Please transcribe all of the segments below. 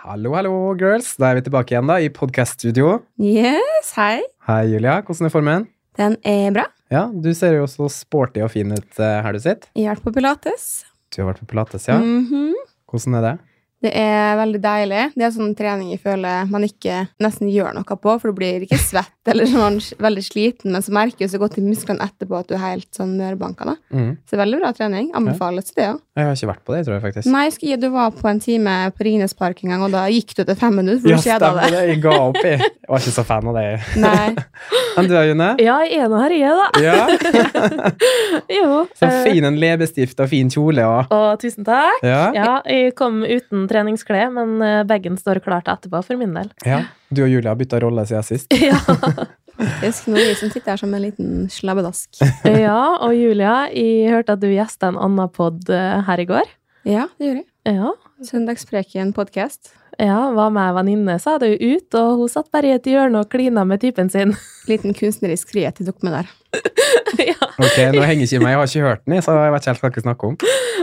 Hallo, hallo, girls. Da er vi tilbake igjen da, i podkaststudio. Yes, hei. Hei, Julia. Hvordan er formen? Den er bra. Ja, Du ser jo så sporty og fin ut eh, her du sitter. Jeg har vært på pilates. Du har vært på pilates, ja? Mhm. Hvordan er det? Det er veldig deilig. Det er sånn trening jeg føler man ikke nesten gjør noe på, for du blir ikke svett eller sånn veldig sliten, men så merker du så godt i musklene etterpå at du er helt sånn mørbanka. Mm. Så det er veldig bra trening. Anbefales det, ja. Jeg har ikke vært på det, tror jeg faktisk. Nei, jeg du var på en time på Ringnes Park en gang, og da gikk du etter fem minutter, for du kjeda stemmer deg. det. Jeg ga opp, jeg. Jeg var ikke så fan av det. Nei. Enn du, June? Ja, jeg er nå her, jeg, da. Ja. Jo. Så fin en leppestift og fin kjole og Å, tusen takk. Ja. Ja, jeg kom uten treningsklær, men eh, bagen står klar til etterpå for min del. ja. Du og Julia har bytta rolle siden sist. Ja. Faktisk noe vi som sitter her som en liten slabbedask. ja, og Julia, jeg hørte at du gjesta en annen pod eh, her i går. Ja, det gjorde jeg. Ja. Søndagspreken podcast. ja, var med venninne, sa det jo ut, og hun satt bare i et hjørne og klina med typen sin. Liten kunstnerisk frihet i tok med der. ja. Ok, Nå henger ikke meg, jeg har ikke hørt den, så jeg vet ikke helt hva jeg snakker om.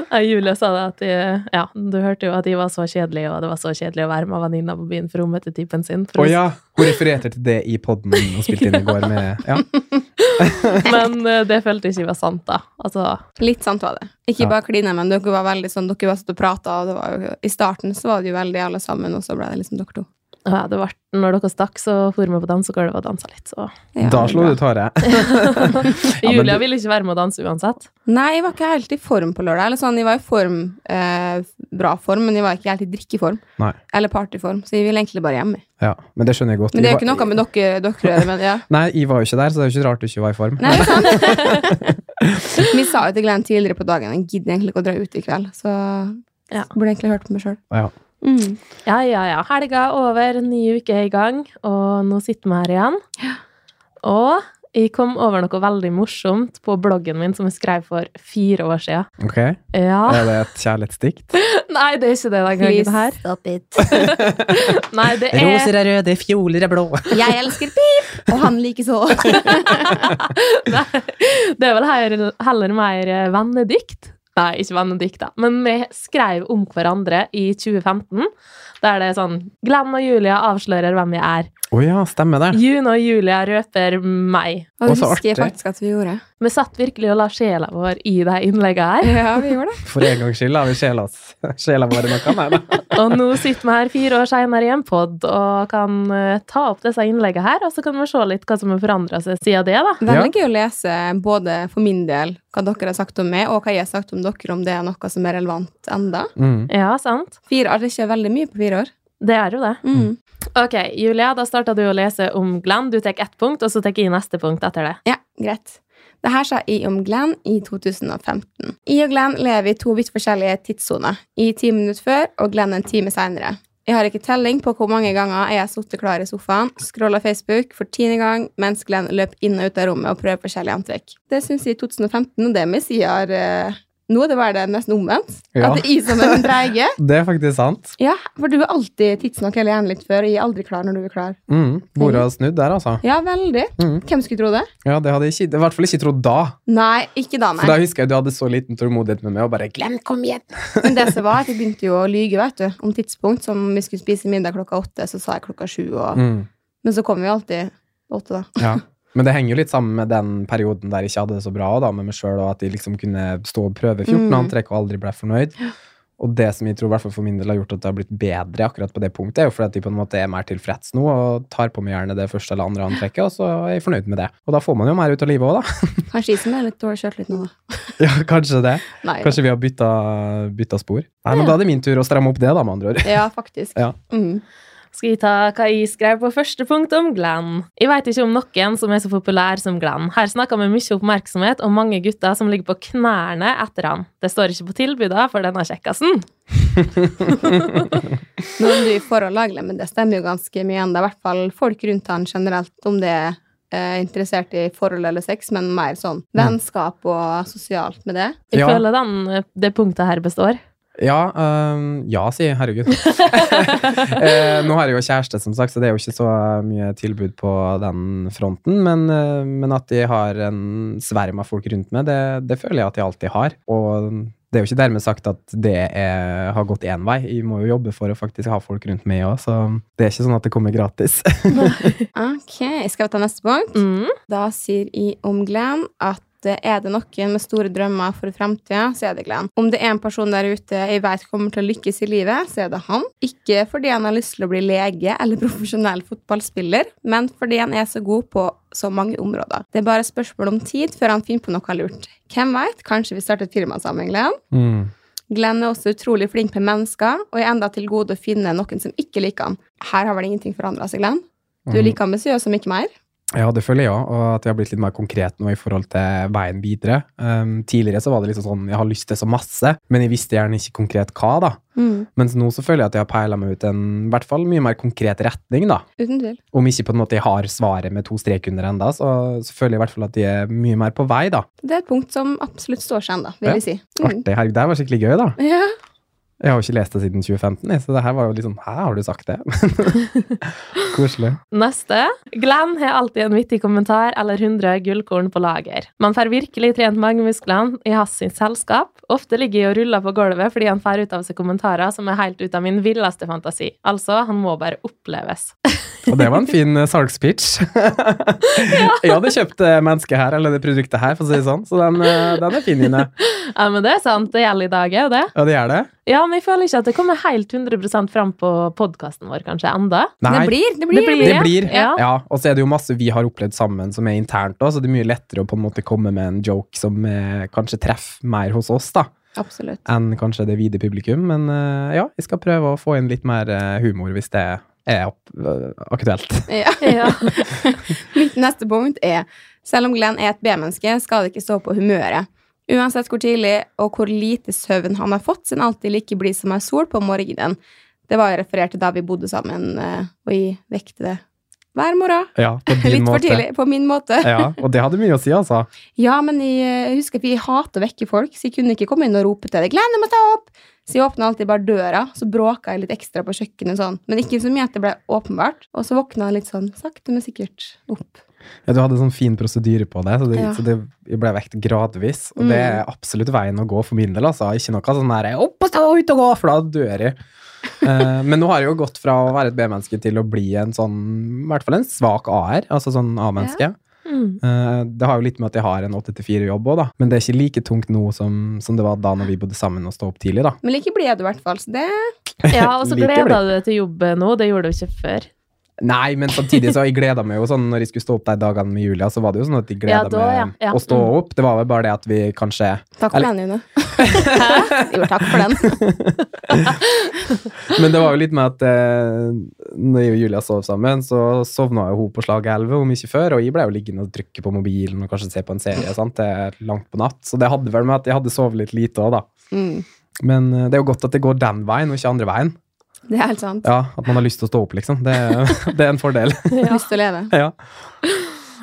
Ja, Julia sa det at jeg, ja, du hørte jo at de var så kjedelige, og det var så kjedelig å være med venninna på byen for hun møtte typen sin. Å oh, ja, hun refererte til det i poden hun spilte inn i går med Ja. Men eh, det følte jeg ikke var sant, da. Altså, Litt sant var det. Ikke Ja. bare kline, men dere var veldig sånn, dere var satt og prata, og det var jo, i starten så var det jo veldig alle sammen, og så ble det liksom dere to. Ja, det var, når dere stakk, så for vi på dansegulvet og dansa litt, så Ja, Da slo du tåre. Julia ville ikke være med å danse uansett. Nei, jeg var ikke helt i form på lørdag. Eller sånn, jeg var i form, eh, bra form, men jeg var ikke helt i drikkeform. Nei. Eller partyform, så jeg ville egentlig bare hjem. Ja, men det skjønner jeg godt. Men det er jo ikke noe med dere, dere men ja. Nei, jeg var jo ikke der, så det er jo ikke rart du ikke var i form. Nei, det er sant. Vi sa jo til Glenn tidligere på dagen jeg gidder egentlig ikke å dra ut i kveld, så Ja. burde egentlig hørt på meg sjøl. Ja. Mm. Ja, ja, ja. Helga er over, ny uke er i gang, og nå sitter vi her igjen. Og jeg kom over noe veldig morsomt på bloggen min som jeg skrev for fire år siden. Ok, Ja. Er det et kjærlighetsdikt? Nei, det er ikke det den Please gangen her. stop it. Nei, det er er røde, fioler er blå. Jeg elsker pip, og han likeså. Nei, det er vel heller mer vennedikt. Nei, ikke Benedikt, da. Men vi skrev om hverandre i 2015. Der det er sånn Glenn og Julia avslører hvem vi er. Å ja, stemmer det. June og Julia røper meg. Og det husker jeg faktisk at vi gjorde. Vi satt virkelig og la sjela vår i de innlegget her. Ja, vi gjorde det. For en gangs skyld la vi sjela, sjela vår i noe. Nei, da. Og nå sitter vi her fire år seinere i en pod og kan eh, ta opp disse innleggene her, og så kan vi se litt hva som har forandra seg siden det, da. Veldig gøy å lese både for min del hva dere har sagt om meg, og hva jeg har sagt om dere, om det er noe som er relevant enda. Mm. Ja, sant? Fire år, det er ikke veldig mye på fire år. Det er jo det. Mm. Ok, Julia, da starta du å lese om Glenn. Du tar ett punkt, og så tar jeg neste punkt etter det. Ja, greit. Det her sa I om Glenn i 2015. I og Glenn lever i to vidt forskjellige tidssoner. I ti minutter før, og Glenn en time seinere. Jeg har ikke telling på hvor mange ganger jeg har sittet klar i sofaen, scrolla Facebook for tiende gang, mens Glenn løp inn og ut av rommet og prøver forskjellige antrekk. Det syns jeg i 2015, og det må jeg si har eh, Nå det var det nesten omvendt. Ja. At det er jeg som en dreie. Det er faktisk sant. Ja, for du er alltid tidsnok eller gjerne litt før, og jeg er aldri klar når du er klar. Mm. Bordet har snudd der, altså. Ja, veldig. Mm. Hvem skulle tro det? Ja, Det hadde jeg ikke, i hvert fall ikke trodd da. Nei, ikke da, nei. For da husker jeg du hadde så liten tålmodighet med meg og bare 'glem, kom igjen'. Men det som var, at jeg begynte jo å lyge vet du, om tidspunkt. Som vi skulle spise middag klokka åtte, så sa jeg klokka sju. Og... Mm. Men så kom vi alltid åtte, da. Ja. Men det henger jo litt sammen med den perioden der jeg ikke hadde det så bra da, med meg sjøl, og at jeg liksom kunne stå og prøve 14 Mm. antrekk og aldri ble fornøyd. Og det som jeg tror hvert for min del har gjort at det har blitt bedre akkurat på det punktet, er jo fordi at jeg på en måte er mer tilfreds nå og tar på meg gjerne det første eller andre antrekket, og så er jeg fornøyd med det. Og da får man jo mer ut av livet òg, da. Kanskje jeg som er litt dårlig kjørt litt nå, da. Ja, kanskje det. Nei. Kanskje vi har bytta, spor. Nei, men. Da er det min tur å stramme opp det, da, med andre ord. Ja, faktisk. Ja. Mm. Skal vi ta hva jeg skrev på første punkt om Glenn? Jeg vet ikke om noen som er så populær som Glenn. Her snakker vi mye oppmerksomhet om mange gutter som ligger på knærne etter han. Det står ikke på tilbudet for denne kjekkasen. Nå er du i forhold laglig, men det stemmer jo ganske mye igjen. Det er i hvert fall folk rundt han generelt, om det er eh, interessert i forhold eller sex, men mer sånn vennskap og sosialt med det. Jeg Ja. føler den, det punktet her består. Ja, um, ja, sier jeg. Herregud. eh, nå har jeg jo kjæreste, som sagt, så det er jo ikke så mye tilbud på den fronten. Men, eh, men at jeg har en sverm av folk rundt meg, det, det føler jeg at jeg alltid har. Og det er jo ikke dermed sagt at det er, har gått én vei. Jeg må jo jobbe for å faktisk ha folk rundt meg òg, så det er ikke sånn at det kommer gratis. Ok, skal vi ta neste punkt? Mm. Da sier jeg om Glenn at er det noen med store drømmer for framtida, så er det Glenn. Om det er en person der ute jeg vet kommer til å lykkes i livet, så er det han. Ikke fordi han har lyst til å bli lege eller profesjonell fotballspiller, men fordi han er så god på så mange områder. Det er bare spørsmål om tid før han finner på noe lurt. Hvem veit? Kanskje vi starter et firma sammen, Glenn? Mm. Glenn er også utrolig flink med mennesker, og er enda til gode å finne noen som ikke liker han. Her har vel ingenting forandra seg, Glenn? Du er Mm. like ambisiøs som ikke mer? Ja, det føler jeg òg, og at jeg har blitt litt mer konkret nå i forhold til veien videre. Um, tidligere så var det liksom sånn jeg har lyst til så masse, men jeg visste gjerne ikke konkret hva, da. Mens nå så føler jeg at jeg har peila meg ut en i hvert fall mye mer konkret retning, da. Uten tvil. Om ikke på en måte jeg har svaret med to strek under enda, så, så føler jeg i hvert fall at jeg er mye mer på vei, da. Det er et punkt som absolutt står seg ennå, vil Ja. jeg si. Mm. Artig. Herregud, det her var skikkelig gøy, da. Ja. Jeg har jo ikke lest det siden 2015, så det her var jo sånn Hæ, har du sagt det? Koselig. Neste. Glenn har alltid en vittig kommentar eller 100 gullkorn på lager. Man får virkelig trent magemusklene i hans selskap. Ofte ligger jeg og ruller på gulvet fordi han får ut av seg kommentarer som er helt ut av min villeste fantasi. Altså, han må bare oppleves. Og det var en fin uh, salgspitch. Jeg hadde kjøpt mennesket her, eller det produktet her, for å si det sånn, så den, eh, den er fin, Ine. Ja, men det er sant. Det gjelder i dag, òg, det. Ja, det gjør det. Ja, men jeg føler ikke at det kommer helt 100% fram på podkasten vår, kanskje, enda. Det blir, det blir. Det blir. Det blir. Ja. Ja. og så er det jo masse vi har opplevd sammen som er internt òg, så det er mye lettere å på en måte komme med en joke som eh, kanskje treffer mer hos oss, da, Absolutt. enn kanskje det vide publikum. Men eh, ja, vi skal prøve å få inn litt mer eh, humor hvis det er opp, eh, aktuelt. Ja. Ja. Mitt neste punkt er selv om Glenn er et B-menneske, skal det ikke stå på humøret. Uansett hvor tidlig og hvor lite søvn han har fått, er alltid like blid som ei sol på morgenen. Det var referert til da vi bodde sammen, eh, og jeg vekte det hver morgen. Ja, på din Litt for tidlig, på min måte. Ja, og det hadde mye å si, altså. Ja, men jeg, eh, husker at vi hater å vekke folk, så jeg kunne ikke komme inn og rope til deg 'Glenn, du må stå opp!' Så jeg åpna alltid bare døra, så bråka jeg litt ekstra på kjøkkenet sånn. Men ikke så mye at det ble åpenbart. Og så våkna jeg litt sånn sakte, men sikkert opp. Ja, du hadde sånn fin prosedyre på det, så det, Ja. så det ble vekt gradvis. Og det er absolutt veien å gå for min del, altså. Ikke noe sånn der 'opp og stå, ut og gå', for da dør jeg. Eh, men nå har jeg jo gått fra å være et B-menneske til å bli en sånn, i hvert fall en svak A-er, altså sånn A-menneske. Mm. Eh, det har jo litt med at jeg har en 8-4-jobb òg, da. Men det er ikke like tungt nå som, som det var da når vi bodde sammen og sto opp tidlig, da. Men like blid er du i hvert fall, så det ja, og så Like gleder du deg til jobb nå. Det gjorde du ikke før. Nei, men samtidig så jeg gleda meg jo sånn når jeg skulle stå opp de dagene med Julia, så var det jo sånn at jeg gleda Ja, da, meg ja. Ja. å stå Mm. opp. Det var vel bare det at vi kanskje Takk for Eller- den, June. jo, takk for den. Men det var jo litt med at eh, når jeg og Julia sov sammen, så sovna jo hun på slag 11 om ikke før, og jeg ble jo liggende og trykke på mobilen og kanskje se på en serie sant, Det er langt på natt. Så det hadde vel med at jeg hadde sovet litt lite òg, da. Mm, Men eh, det er jo godt at det går den veien, og ikke andre veien. det er helt sant. Ja, At man har lyst til å stå opp, liksom. Det, det er en fordel. Lyst til å leve. Ja.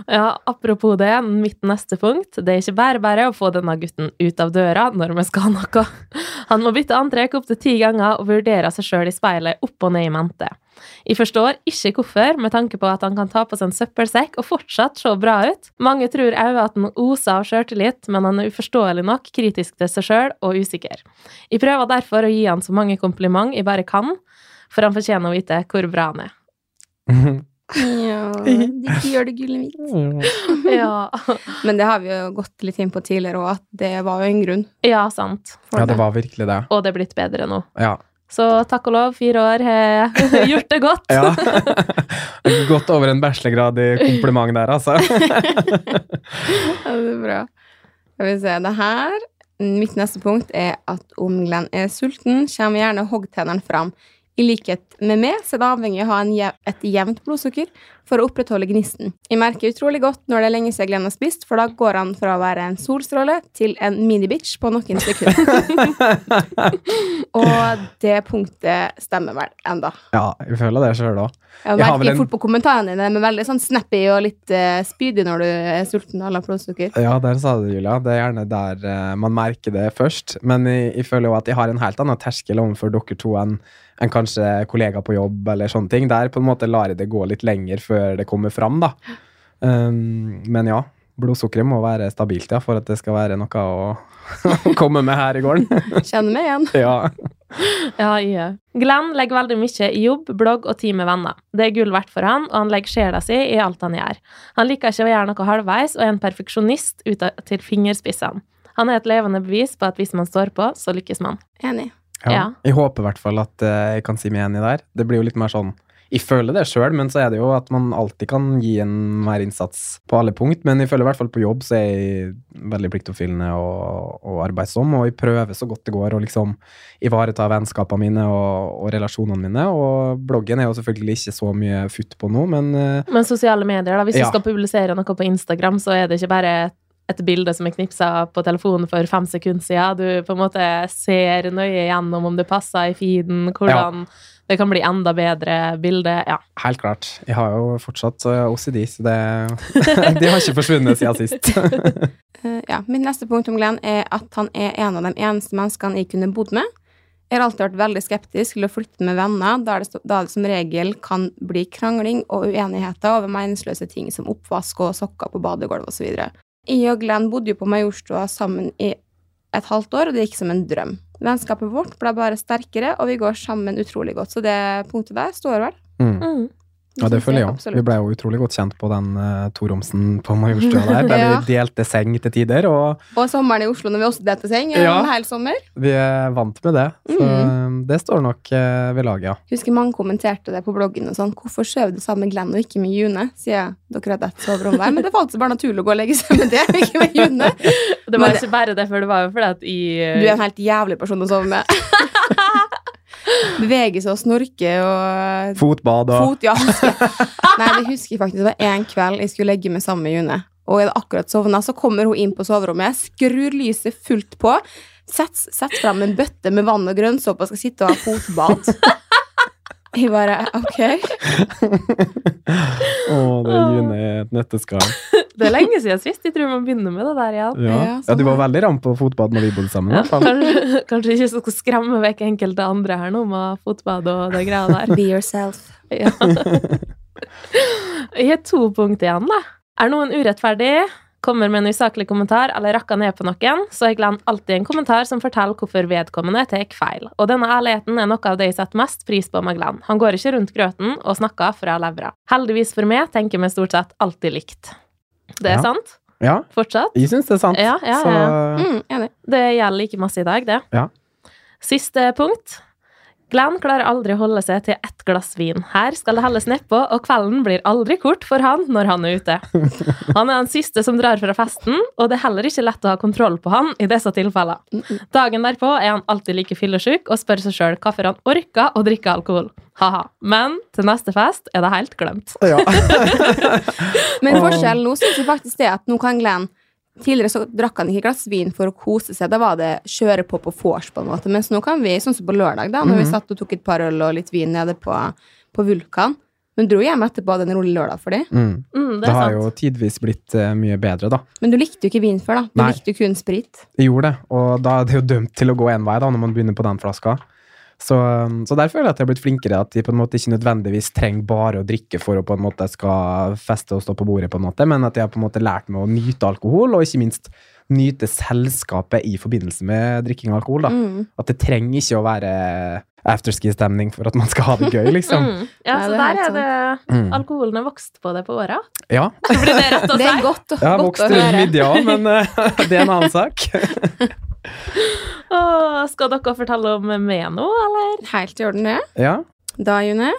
Ja, Apropos det, mitt neste punkt. Det er ikke bare bare å få denne gutten ut av døra når vi skal ha noe. Han må bytte antrekk opptil ti ganger og vurdere seg sjøl i speilet opp og ned i mente. Jeg forstår ikke hvorfor, med tanke på at han kan ta på seg en søppelsekk og fortsatt se bra ut. Mange tror òg at han oser av sjøltillit, men han er uforståelig nok kritisk til seg sjøl og usikker. Jeg prøver derfor å gi han så mange kompliment jeg bare kan, for han fortjener å vite hvor bra han er. Ja, de gjør det gullet mitt. Ja, Men det har vi jo gått litt inn på tidligere òg, at det var jo en grunn ja sant. for ja, det var virkelig det. Og det er blitt bedre nå. Ja. Så takk og lov, fire år har gjort det godt. ja. Godt over en bachelorgrad i kompliment der, altså. Ja, det er bra. Skal vi se, det her Mitt neste punkt er at om Glenn er sulten, kommer gjerne hoggtennene fram. I likhet med meg så er det avhengig av å ha en jev et jevnt blodsukker for å opprettholde gnisten. Jeg merker utrolig godt når det er lenge siden Glenn har spist, for da går han fra å være en solstråle til en minibitch på noen sekunder. Og det punktet stemmer vel enda. Ja, jeg føler det sjøl òg. Jeg Jeg merker en- fort på kommentarene dine, men veldig sånn snappy og litt uh, spydig når du er sulten og har blodsukker. Ja, der sa du det, Julia. Det er gjerne der uh, man merker det først. Men jeg, jeg føler jo at jeg har en helt annen terskel overfor dere to enn enn kanskje kollega på jobb eller sånne ting. Der på en måte lar jeg det gå litt lenger før det kommer fram, da. Um, men ja, blodsukkeret må være stabilt ja, for at det skal være noe å, å komme med her i gården. Kjenner meg igjen. ja. Ja, ja. Glenn legger veldig mye i jobb, blogg og tid med venner. Det er gull verdt for han, og han legger sjela si i alt han gjør. Han liker ikke å gjøre noe halvveis, og er en perfeksjonist ut til fingerspissene. Han er et levende bevis på at hvis man står på, så lykkes man. Enig. Ja. Jeg håper i hvert fall at eh, jeg kan si meg enig der. Det blir jo litt mer sånn Jeg føler det sjøl, men så er det jo at man alltid kan gi en mer innsats på alle punkt. Men jeg føler i hvert fall på jobb så er jeg veldig pliktoppfyllende og, og arbeidsom, og jeg prøver så godt det går å liksom ivareta vennskapene mine og, og relasjonene mine. Og bloggen er jo selvfølgelig ikke så mye futt på nå, men eh, Men sosiale medier, da, hvis Ja. du skal publisere noe på Instagram, så er det ikke bare et bilde som er knipsa på telefonen for fem sekunder siden. Du på en måte ser nøye gjennom om det passer i feeden, hvordan det kan bli enda bedre bilde. Ja. helt klart. Jeg har jo fortsatt eh, OCD, så det, de har ikke forsvunnet siden sist. Eh, ja, Mitt neste punkt om Glenn er at han er en av de eneste menneskene jeg kunne bodd med. Jeg har alltid vært veldig skeptisk til å flytte med venner, da det, da det som regel kan bli krangling og uenigheter over meningsløse ting som oppvask og sokker på badegulvet osv. Jeg og Glenn bodde jo på Majorstua sammen i et halvt år, og det gikk som en drøm. Vennskapet vårt ble bare sterkere, og vi går sammen utrolig godt. Så det punktet der står vel. Mm. Mm. Ja, det føler jeg òg. Vi ble jo utrolig godt kjent på den uh, toromsen på Majorstua der, der Ja. vi delte seng til tider, og Og sommeren i Oslo når vi også delte seng, Ja. en hel sommer. vi er vant med det. Så Mm. det står nok uh, ved laget, ja. Jeg husker mange kommenterte det på bloggen og sånn. Hvorfor sover du sammen med Glenn og ikke med June? Sier jeg. Dere hadde ett soverom hver. Men det var altså bare naturlig å gå og legge seg med det, ikke med June. Det var Men, ikke bare det, for det var jo fordi at i Du er en helt jævlig person å sove med. Beveger seg og snorke og Fotbad og Fot, ja. Nei, det husker jeg faktisk. Det var en kveld jeg skulle legge meg sammen med June. Og jeg hadde akkurat sovna, så kommer hun inn på soverommet, skrur lyset fullt på, setter sett fram en bøtte med vann og grønnsåpe og skal sitte og ha fotbad. Jeg bare OK. Å, det er June i et nøtteskall. Det er lenge siden sist. Jeg tror man begynner med det der igjen. Ja. Ja, ja, sånn du var veldig ram på fotbad når vi bodde sammen. Ja, kanskje, kanskje ikke skal skremme vekk enkelte andre her nå med fotbad og det greia der. Be yourself. Ja. Jeg har to punkt igjen, da. Er noen urettferdig, kommer med en usaklig kommentar eller rakker ned på noen, så jeg Glenn alltid en kommentar som forteller hvorfor vedkommende tar feil. Og denne ærligheten er noe av det jeg setter mest pris på med Glenn. Han går ikke rundt grøten og snakker fra levra. Heldigvis for meg tenker vi stort sett alltid likt. Det er Ja. sant? Ja, Fortsatt? jeg syns det er sant. Ja, ja, Så. Mm, enig. Det gjelder like masse i dag, det. Ja. Siste punkt. Glenn klarer aldri å holde seg til ett glass vin. Her skal det helles nedpå, og kvelden blir aldri kort for han når han er ute. Han er den siste som drar fra festen, og det er heller ikke lett å ha kontroll på han i disse tilfellene. Dagen derpå er han alltid like fyllesyk og spør seg sjøl hvorfor han orker å drikke alkohol. Ha-ha. Men til neste fest er det helt glemt. ja. Men forskjellen nå syns jeg faktisk det at nå kan Glenn Tidligere så drakk han ikke glass vin for å kose seg. Da var det kjøre på på vors, på en måte. Mens nå kan vi, sånn som på lørdag, da, når vi Mhm. satt og tok et par øl og litt vin nede på, på Vulkan. Men dro hjem etterpå den hadde en rolig lørdag for dem. mm. Mm, det Det har sant. jo tidvis blitt uh, mye bedre, da. Men du likte jo ikke vin før, da. Du Nei. likte jo kun sprit. Jeg gjorde det, og da er det jo dømt til å gå én vei da, når man begynner på den flaska. Så, så der føler jeg at jeg har blitt flinkere, at de på en måte ikke nødvendigvis trenger bare å drikke for å på en måte skal feste og stå på bordet, på en måte, men at jeg har på en måte lært meg å nyte alkohol, og ikke minst nyte selskapet i forbindelse med drikking av alkohol. da. Mm. At det trenger ikke å være afterski-stemning for at man skal ha det gøy, liksom. Mm. Ja, så er der er det Mm. Alkoholen har vokst på det på åra. Ja, Blir det rett å Det er godt, å- jeg har vokst rundt høre. midja òg, men uh, det er en annen sak. Åh, skal dere fortelle om meg nå, eller? Helt i orden, det. Ja, Da, June,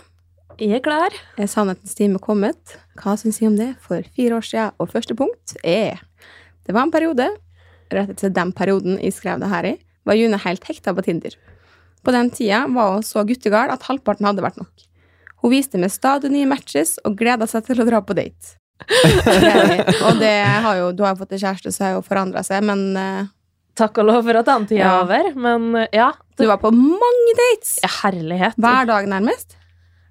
Jeg er klar. er sannhetens time kommet. Hva syns jeg om det for fire år siden? Og første punkt er Det var en periode, rett etter den perioden jeg skrev det her i, var June helt hekta på Tinder. På den tida var hun så guttegal at halvparten hadde vært nok. Hun viste meg stadig nye matches og gleda seg til å dra på date. og det har jo, du har jo fått en kjæreste, så har jo forandra seg, men eh, Takk og lov for at den tida er over, men eh, ja. du var på mange dates! Ja, Herlighet. Hver dag, nærmest.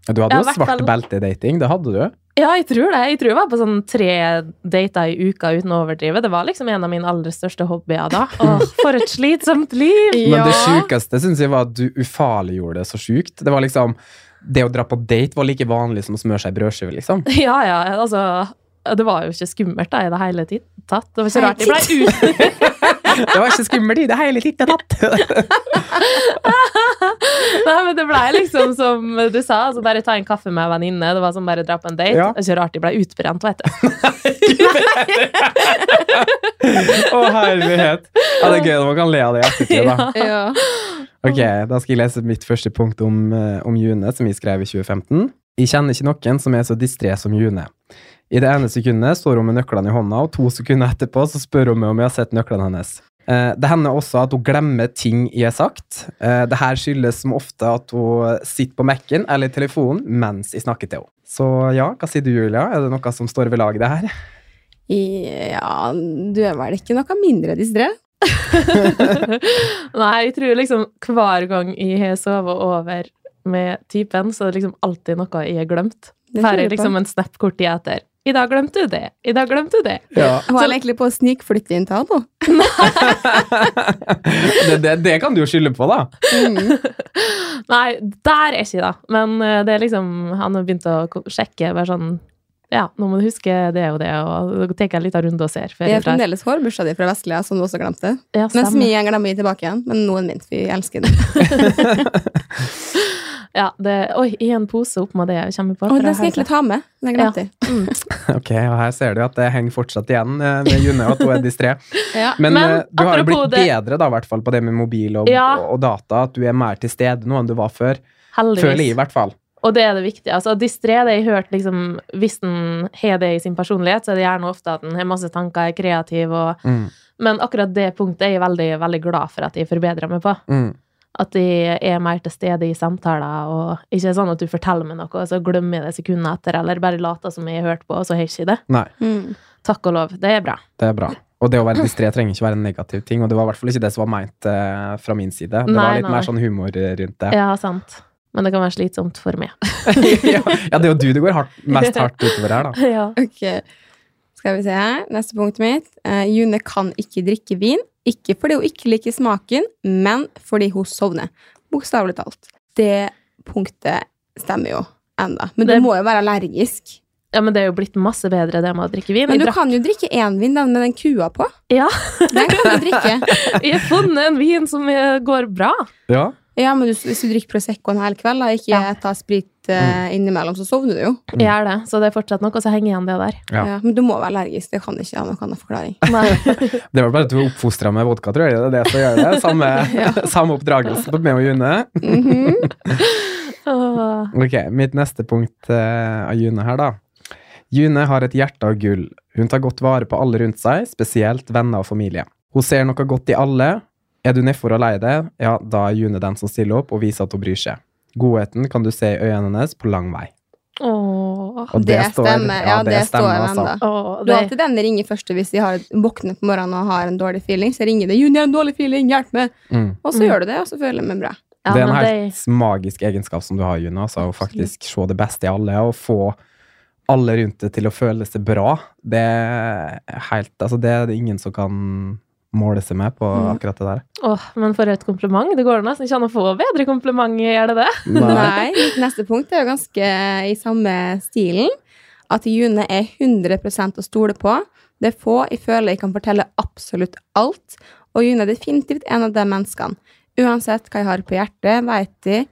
Du hadde jo i svart fall- belte-dating, det hadde du. Ja, jeg tror det. Jeg tror jeg var på sånn tre dater i uka uten å overdrive. Det var liksom en av mine aller største hobbyer da. Åh, for et slitsomt liv! Men det Ja. sjukeste syns jeg var at du ufarliggjorde det så sjukt. Det var liksom Det å dra på date var like vanlig som å smøre seg i brødskive, liksom. Ja, ja, altså det var jo ikke skummelt da, i det hele tatt. Det var ikke rart de ble ut... Det var ikke skummelt i det hele tatt! Nei, men det ble liksom som du sa, altså bare ta en kaffe med en venninne. Det var som bare dra på en date. Ja. Det er ikke rart de ble utbrent, vet du. Å, herlighet. Ja, det er gøy når man kan le av det i ettertid, da. Ja. Ok, da skal jeg lese mitt første punkt om, eh, om June, som jeg skrev i 2015. Jeg kjenner ikke noen som er så distré som June. I det ene sekundet står hun med nøklene i hånda, og to sekunder etterpå så spør hun meg om jeg har sett nøklene hennes. Eh, det hender også at hun glemmer ting jeg har sagt. Dette det her skyldes som ofte at hun sitter på Mac-en eller telefonen mens jeg snakker til henne. Så ja, hva sier du, Julia? Er det noe som står ved lag, det her? ja, du er vel ikke noe mindre distré? Nei, jeg tror liksom hver gang jeg har sovet over med typen, så er det liksom alltid noe jeg har glemt. Jeg er liksom en snap kort tid etter. I dag glemte du det. I dag glemte du det. Ja. Hun er egentlig på å snikflytte inn til han nå. det, det, det kan du jo skylde på, da. Mm. Nei, der er ikke da. Men eh, det er liksom Han har begynt å sjekke bare sånn Ja, nå må du huske det og det, og så tar jeg en liten runde og ser Det Jeg er fremdeles hårbursdag di fra Vestlia, som du også glemte. Ja, Mens min glemmer jeg tilbake igjen, men noen minst. vi elsker den. Ja, det, oi, i en pose opp med det jeg kommer på. Å, det skal jeg egentlig ta med. Den jeg ja. Mm. Ok, og her ser du at det henger fortsatt igjen eh, med June, at hun er distré. Ja. Men, Men eh, du har jo blitt det- bedre da, i hvert fall, på det med mobil og, Ja. og, data. At du er mer til stede nå enn du var før. Heldigvis. Føler jeg, i hvert fall. Og det er det viktige. Altså, distré, det jeg har hørt liksom, Hvis en har det i sin personlighet, så er det gjerne ofte at en har masse tanker, er kreativ og Mm. Men akkurat det punktet er jeg veldig, veldig glad for at jeg forbedrer meg på. Mm. At de er mer til stede i samtaler, og ikke sånn at du forteller meg noe, og så glemmer jeg det sekundet etter, eller bare later som jeg har hørt på, og så har jeg ikke det. Nei, Mm. Takk og lov. Det er bra. det er bra. Og det å være distré trenger ikke være en negativ ting, og det var i hvert fall ikke det som var meint uh, fra min side. Det Nei, var litt nei. mer sånn humor rundt det. Ja, sant. Men det kan være slitsomt for meg. ja, ja, det er jo du det går hardt, mest hardt utover her, da. ja. Ok, skal vi se her. Neste punktet mitt. Uh, June kan ikke drikke vin. Ikke fordi hun ikke liker smaken, men fordi hun sovner. Bokstavelig talt. Det punktet stemmer jo enda. Men Det- du må jo være allergisk. ja, men det er jo blitt masse bedre det med å drikke vin. Men du drakk, kan jo drikke én vin, den med den kua på. Ja. Den kan du drikke. jeg har funnet en vin som går bra. Ja. Ja, men hvis du drikker Prosecco en hel kveld, da, ikke Ja. tar sprit eh, innimellom, så sovner du jo. Jeg gjør det, så det er fortsatt noe så henger igjen, det der. Ja. Ja, men du må være allergisk. Det kan ikke ha noen annen forklaring. Det var bare at du var oppfostra med vodka, tror jeg. Det er det som gjør det. Samme, samme oppdragelse på meg og June. Mhm. Ok, mitt neste punkt eh, av June her, da. June har et hjerte av gull. Hun tar godt vare på alle rundt seg, spesielt venner og familie. Hun ser noe godt i alle. Er du nedfor og lei deg, ja, da er June den som stiller opp og viser at hun bryr seg. Godheten kan du se i øynene hennes på lang vei. Åh. Og Det stemmer, ja, det stemmer altså. ennå. det... Du har alltid den ringer først hvis de har våkner på morgenen og har en dårlig feeling. Så ringer det 'Juni har en dårlig feeling, hjelp meg!' Mm. Og så Mm. gjør du det, og så føler jeg meg bra. ja, det er en helt helt magisk egenskap som du har, June. Altså, å faktisk se det beste i alle, og få alle rundt deg til å føle seg bra. Det er helt Altså, det er det ingen som kan måle seg med på Mm. akkurat det der. Åh, men for et kompliment. Det går nesten ikke an å få bedre kompliment, gjør det det? Nei, mitt neste punkt er jo ganske i samme stilen. At June er 100% å stole på. Det er få jeg føler jeg kan fortelle absolutt alt. Og June er definitivt en av de menneskene. Uansett hva jeg har på hjertet, vet de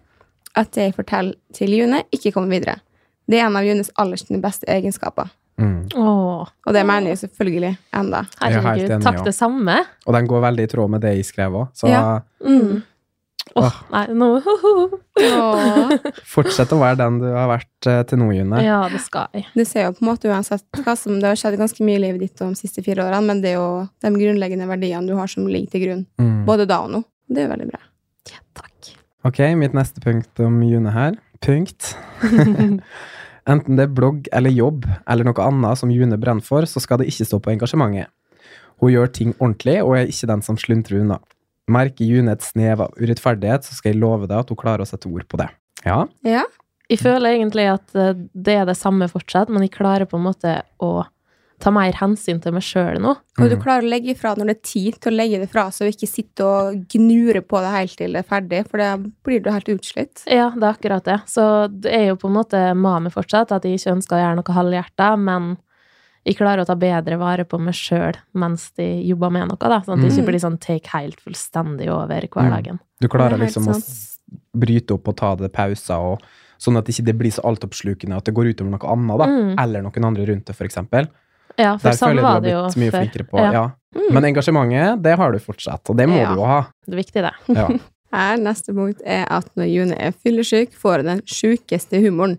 at det jeg forteller til June, ikke kommer videre. Det er en av Junes aller beste egenskaper. Mm. Åh, Og det mener jeg selvfølgelig enda. Er herregud. enig, Takk ja. det samme. Og den går veldig i tråd med det jeg skrev òg. Så Ja. Mm. Åh, nei, nå Åh. fortsett å være den du har vært eh, til nå, June. Ja, det skal jeg. Du ser jo på en måte uansett hva som Det har skjedd ganske mye i livet ditt de siste fire årene, men det er jo de grunnleggende verdiene du har som ligger til grunn, Mm. både da og nå. Det er jo veldig bra. Ja, takk. Ok, mitt neste punkt om June her. Punkt. Enten det er blogg eller jobb eller noe annet som June brenner for, så skal det ikke stå på engasjementet. Hun gjør ting ordentlig og er ikke den som sluntrer unna. Merker June et snev av urettferdighet, så skal jeg love deg at hun klarer å sette ord på det. Ja, Ja. Jeg føler egentlig at eh, det er det samme fortsatt, men jeg klarer på en måte å ta mer hensyn til meg sjøl nå. Og du Mm. klarer å legge ifra når det er tid til å legge det fra seg, og ikke sitte og gnure på det helt til det er ferdig, for da blir du helt utslitt. Ja, det er akkurat det. Så det er jo på en måte med fortsatt, at jeg ikke ønsker å gjøre noe halvhjerta, men jeg klarer å ta bedre vare på meg sjøl mens de jobber med noe, da. Sånn at det Mm. ikke blir sånn take helt fullstendig over hverdagen. Du klarer er liksom å bryte opp og ta det pauser, og, sånn at ikke det blir så altoppslukende at det går utover noe annet, da. Mm. Eller noen andre rundt det, for eksempel. Ja, for Der sånn føler jeg du var har det jo blitt mye før. flinkere på. Ja. Ja. Mm. Men engasjementet, det har du fortsatt, og det må Ja. du jo ha. Det er viktig, det. Ja. Her, neste punkt er at når June er fyllesyk, får hun den sjukeste humoren.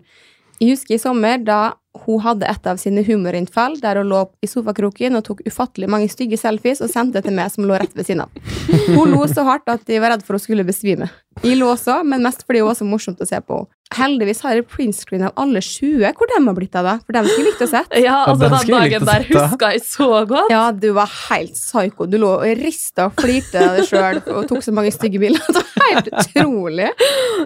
Jeg husker i sommer da hun hadde et av sine humorinnfall der hun lå i sofakroken og tok ufattelig mange stygge selfies og sendte til meg som lå rett ved siden av. Hun lo så hardt at jeg var redd for hun skulle besvime. Jeg lo også, men mest fordi hun var så morsomt å se på. Heldigvis har jeg printscreen av alle 20. Hvor de har blitt av, da? For dem skulle likt å sett. Ja, altså den dagen der huska jeg så godt. Ja, du var helt psyko. Du lå og rista og flirte av deg sjøl og tok så mange stygge bilder. Det var helt utrolig.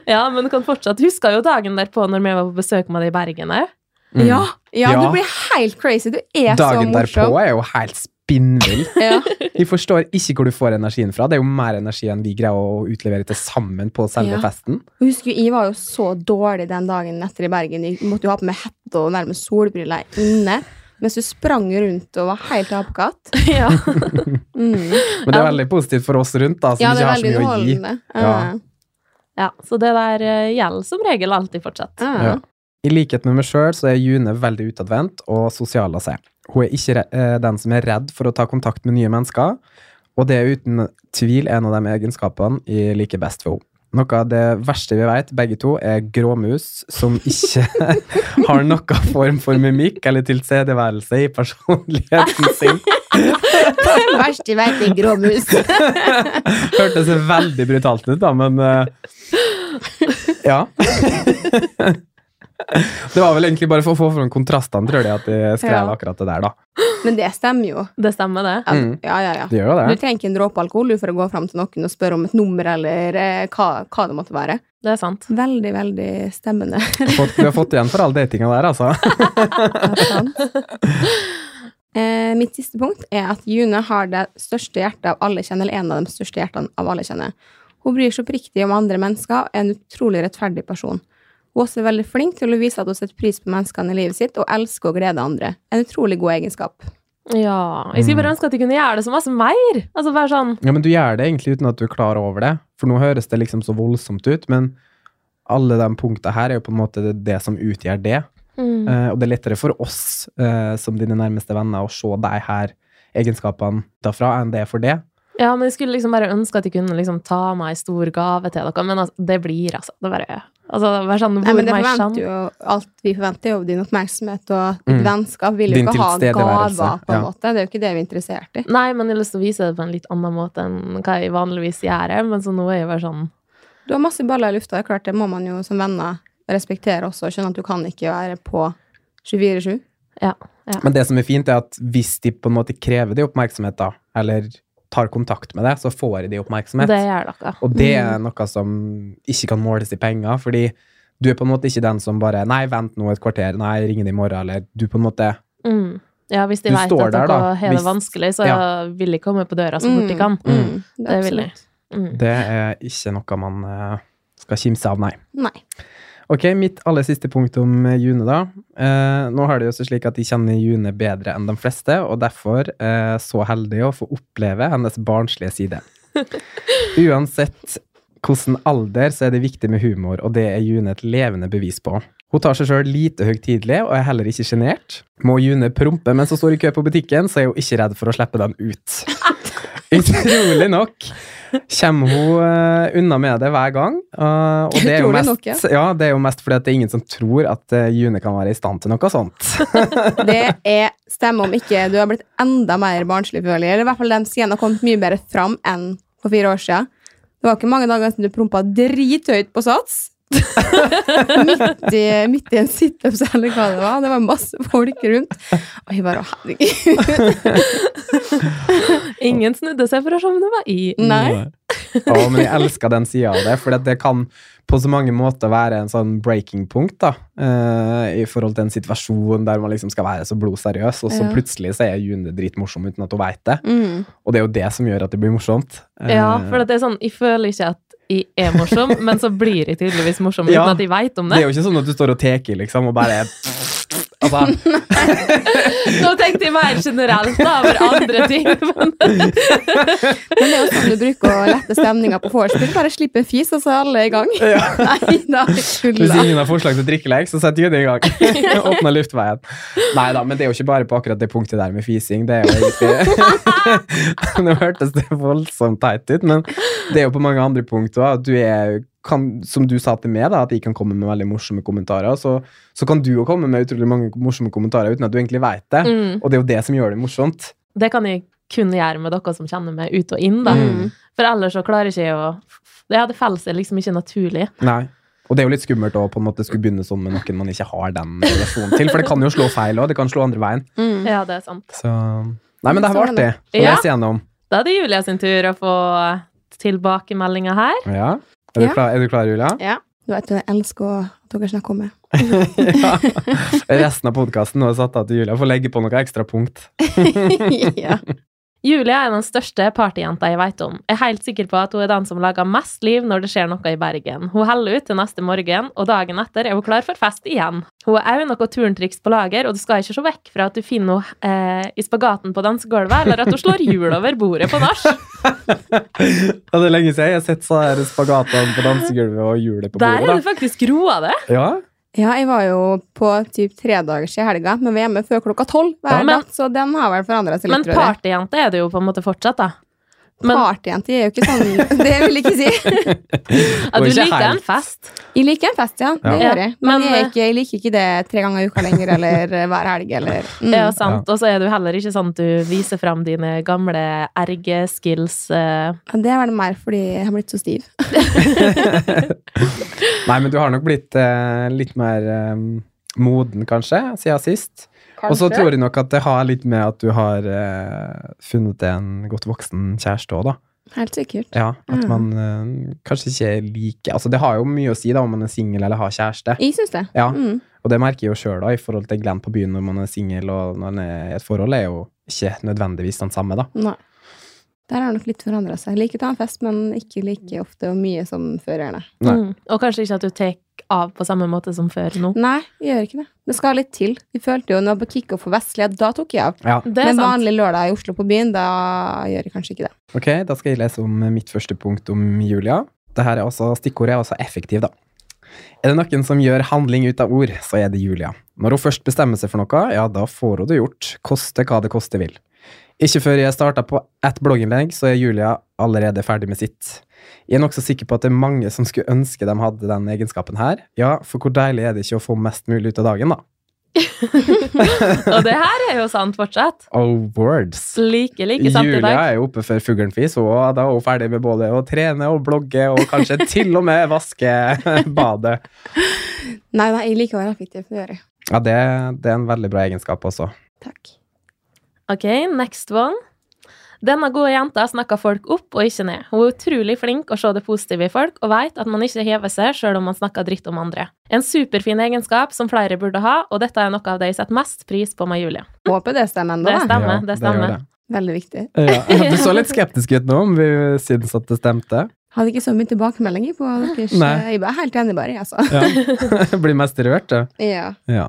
Ja, men du kan fortsatt huske jo dagen derpå når vi var på besøk med deg i Bergen òg. Mm. Ja, ja, Ja. du blir helt crazy. Du er Dagen så morsom. Dagen derpå er jo helt spinnvill. Ja. Vi forstår ikke hvor du får energien fra. Det er jo mer energi enn vi greier å utlevere til sammen på selve Ja. festen. Jeg Husker, jeg var jo så dårlig den dagen etter i Bergen. Jeg måtte jo ha på meg hette og nærmest solbriller inne. Mens du sprang rundt og var helt apekatt. Ja. Mm. Men det er veldig positivt for oss rundt, da, som Ja, det ikke har så mye å gi. Ja. ja. Så det der eh, gjelder som regel alltid fortsatt. Ja. I likhet med meg sjøl så er June veldig utadvendt og sosial av seg. Hun er ikke eh, den som er redd for å ta kontakt med nye mennesker, og det er uten tvil en av de egenskapene jeg liker best for henne. Noe av det verste vi vet, begge to, er gråmus som ikke har noen form for mimikk eller tilstedeværelse i personligheten sin. Det verste jeg vet, er gråmus. Hørtes veldig brutalt ut, da, men eh, Ja. Det var vel egentlig bare for å få fram kontrastene, tror jeg, at jeg skrev Ja. akkurat det der, da. Men det stemmer jo. Det stemmer, det. Ja, Mm. ja, ja. ja. Det gjør det. Du trenger ikke en dråpe alkohol for å gå fram til noen og spørre om et nummer eller eh, hva, hva det måtte være. Det er sant. Veldig, veldig stemmende. Vi har fått, vi har fått igjen for all datinga der, altså. eh, mitt siste punkt er at June har det største hjertet av alle kjenner, eller en av de største hjertene av alle kjenner. Hun bryr seg oppriktig om andre mennesker og er en utrolig rettferdig person. Hun er også veldig flink til å vise at hun setter pris på menneskene i livet sitt og elsker å glede andre. En utrolig god egenskap. Ja. Jeg skulle bare ønske at de kunne gjøre det så masse mer. Altså bare sånn Ja, men du gjør det egentlig uten at du er klar over det. For nå høres det liksom så voldsomt ut, men alle de punktene her er jo på en måte det, det som utgjør det. mm. Uh, og det er lettere for oss uh, som dine nærmeste venner å se de her egenskapene derfra enn det er for det. Ja, men jeg skulle liksom bare ønske at de kunne liksom ta meg i stor gave til dere, men altså, det blir altså Det bare Altså, det er hvor Nei, men det forventer jo alt vi forventer jo din oppmerksomhet og ditt Mm. vennskap. Vil jo Din ikke ha gaver, på en ja. måte. Det er jo ikke det vi er interessert i. Nei, men jeg har lyst til å vise det på en litt annen måte enn hva jeg vanligvis gjør. Men så nå er jeg bare sånn Du har masse baller i lufta, det er klart det må man jo som venner respektere også. Skjønne at du kan ikke være på 24-7. Ja. Men det som er fint, er at hvis de på en måte krever det oppmerksomhet, da, eller tar kontakt med det, så får de oppmerksomhet. Det gjør dere. Og det er noe som ikke kan måles i penger, fordi du er på en måte ikke den som bare Nei, vent nå et kvarter. Nei, ring det i morgen. Eller du på en måte Mm. Ja, hvis de veit at noe er det Hvis- vanskelig, så Ja. vil de komme på døra så fort de kan. Mm, det, er Det vil de. Mm. Det er ikke noe man eh, skal kimse av, nei. Nei. Ok, mitt aller siste punkt om eh, June, da. Eh, nå har det jo seg slik at de kjenner June bedre enn de fleste, og derfor eh, så heldig å få oppleve hennes barnslige side. Uansett hvilken alder, så er det viktig med humor, og det er June et levende bevis på. Hun tar seg sjøl lite høytidelig, og er heller ikke sjenert. Må June prompe mens hun står i kø på butikken, så er hun ikke redd for å slippe den ut. Utrolig nok kommer hun eh, unna med det hver gang. eh, og det er, mest, nok, ja. ja, det er jo mest fordi det er ingen som tror at eh, June kan være i stand til noe sånt. Det er stemme om ikke du har blitt enda mer barnslig, føler jeg. Eller i hvert fall de sidene har kommet mye bedre fram enn for fire år siden. Det var ikke mange dager siden du prompa drithøyt på sats. midt, i, midt i en situps eller hva det var. Det var masse folk rundt. Og jeg bare å, herregud. Ingen snudde seg for å se om det var i. Nei. Å, men jeg elsker den sida av det, for det kan på så mange måter være en sånn breaking punkt da, eh, i forhold til en situasjon der man liksom skal være så blodseriøs, og så Ja. plutselig så er June dritmorsom uten at hun veit det. Mm. Og det er jo det som gjør at det blir morsomt. Eh, Ja, for det er sånn, jeg føler ikke at jeg er morsom, men så blir jeg tydeligvis morsom uten at jeg veit om det det. er jo ikke sånn at du står og teker liksom, og bare Altså, Nå tenkte jeg mer generelt da, over andre ting. Men Men det er jo sånn du bruker å lette stemninga på vorspiel. Bare slipp en fis, og så er alle i gang. Nei da, hvis ingen har forslag til drikkelek, så setter Juni i gang. Åpner luftveien. Nei da, men det er jo ikke bare på akkurat det punktet der med fising. Det er jo egentlig Nå hørtes det voldsomt teit ut, men det er jo på mange andre punkter. At du er kan, som du sa til meg, da, at jeg kan komme med veldig morsomme kommentarer. Så, så kan du jo komme med utrolig mange morsomme kommentarer uten at du egentlig vet det. Mm. Og det er jo det som gjør det morsomt. det kan jeg kun gjøre med dere som kjenner meg ut og inn, da. Mm. For ellers så klarer ikke jeg å Ja, det faller seg liksom ikke naturlig. Nei. Og det er jo litt skummelt å på en måte skulle begynne sånn med noen man ikke har den relasjonen til. For det kan jo slå feil òg. Det kan slå andre veien. Mm. Ja, det er sant. Så Nei, men det her var artig å lese gjennom. Da er det Julia sin tur å få tilbakemeldinger her. Ja. Er, du klar, er du klar, Julia? Ja. Du vet, jeg elsker at dere snakker om meg. ja. Resten av podkasten er satt av til Julia for å legge på noe ekstra punkt. ja. Julia er den største partyjenta jeg vet om. Jeg er helt sikker på at hun er den som lager mest liv når det skjer noe i Bergen. Hun holder ut til neste morgen, og dagen etter er hun klar for fest igjen. Hun har òg noe turntriks på lager, og du skal ikke se vekk fra at du finner henne eh, i spagaten på dansegulvet, eller at hun slår hjul over bordet på nach. Det er lenge siden jeg har sett sånne spagater på dansegulvet og hjulet på bordet. Der er det faktisk roa det. Ja, ja, jeg var jo på typ tre dager i helga, men vi er hjemme før klokka tolv hver Ja, men- natt, så den har vel forandra seg litt. Men partyjente er det jo på en måte fortsatt, da. Men Partyjente er jo ikke sånn Det vil jeg ikke si. ja, du liker en fest. Jeg liker en fest, ja. Det Ja. gjør jeg. Men, Men, jeg, eh, ikke, jeg liker ikke det tre ganger i uka lenger, eller eh, hver helg, eller mm. Er sant. Og så er du heller ikke sånn at du viser fram dine gamle ergeskills. Uh... Det er vel mer fordi jeg har blitt så stiv. Nei, men du har nok blitt uh, litt mer um, moden, kanskje, siden sist. Og så tror jeg nok at det har litt med at du har eh, funnet en godt voksen kjæreste òg, da. Helt sikkert. Ja, At Mm. man eh, kanskje ikke liker Altså, det har jo mye å si da om man er singel eller har kjæreste. Jeg syns det. Ja. Mm. Og det merker jeg jo sjøl, i forhold til Glenn på byen når man er singel og når man er i et forhold, er jo ikke nødvendigvis den samme, da. Nei. Der har nok litt forandra seg. Jeg liker å ta en fest, men ikke like ofte og mye som før. gjerne. Mm. Og kanskje ikke at du tar av på samme måte som før nå. Nei, jeg gjør ikke det. Det skal litt til. Vi følte jo når på kickoff for Vestlia, da tok jeg av. Ja. Det er Men sant. vanlig lørdag i Oslo på byen, da gjør jeg kanskje ikke det. Ok, da skal jeg lese om mitt første punkt om Julia. Dette er også, Stikkordet er også effektiv, da. Er det noen som gjør handling ut av ord, så er det Julia. Når hun først bestemmer seg for noe, ja, da får hun det gjort, koste hva det koste vil. Ikke før jeg starta på ett blogginnlegg, så er Julia allerede ferdig med sitt. Jeg er nokså sikker på at det er mange som skulle ønske de hadde den egenskapen her. Ja, for hvor deilig er det ikke å få mest mulig ut av dagen, da? Og det her er jo sant fortsatt. Oh, words. Like, like sant i Julia dag. er jo oppe før fuglen fis, og da er hun ferdig med både å trene og blogge, og kanskje til og med vaske badet. Nei, nei, jeg liker å være effektiv. Det gjør jeg. Ja, det, det er en veldig bra egenskap også. Takk. Ok, next one. Denne gode jenta snakker folk opp og ikke ned. Hun er utrolig flink å se det positive i folk, og vet at man ikke hever seg selv om man snakker dritt om andre. En superfin egenskap som flere burde ha, og dette er noe av det jeg setter mest pris på med Julie. Håper det stemmer ennå. Det stemmer, Ja, det stemmer. det. Veldig viktig. Ja, du så litt skeptisk ut nå, om vi syns at det stemte. Hadde ikke så mye tilbakemeldinger på deres Nei. Jeg er helt enig, bare, jeg, altså. Ja. Blir mest rørt, du. Ja. Ja.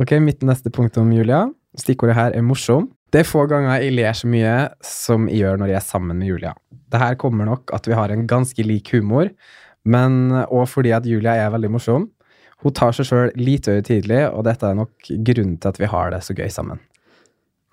Ok, mitt neste punkt om Julia. Stikkordet her er morsom. Det er få ganger jeg ler så mye som jeg gjør når jeg er sammen med Julia. Det her kommer nok at vi har en ganske lik humor, men òg fordi at Julia er veldig morsom. Hun tar seg sjøl lite høytidelig, og dette er nok grunnen til at vi har det så gøy sammen.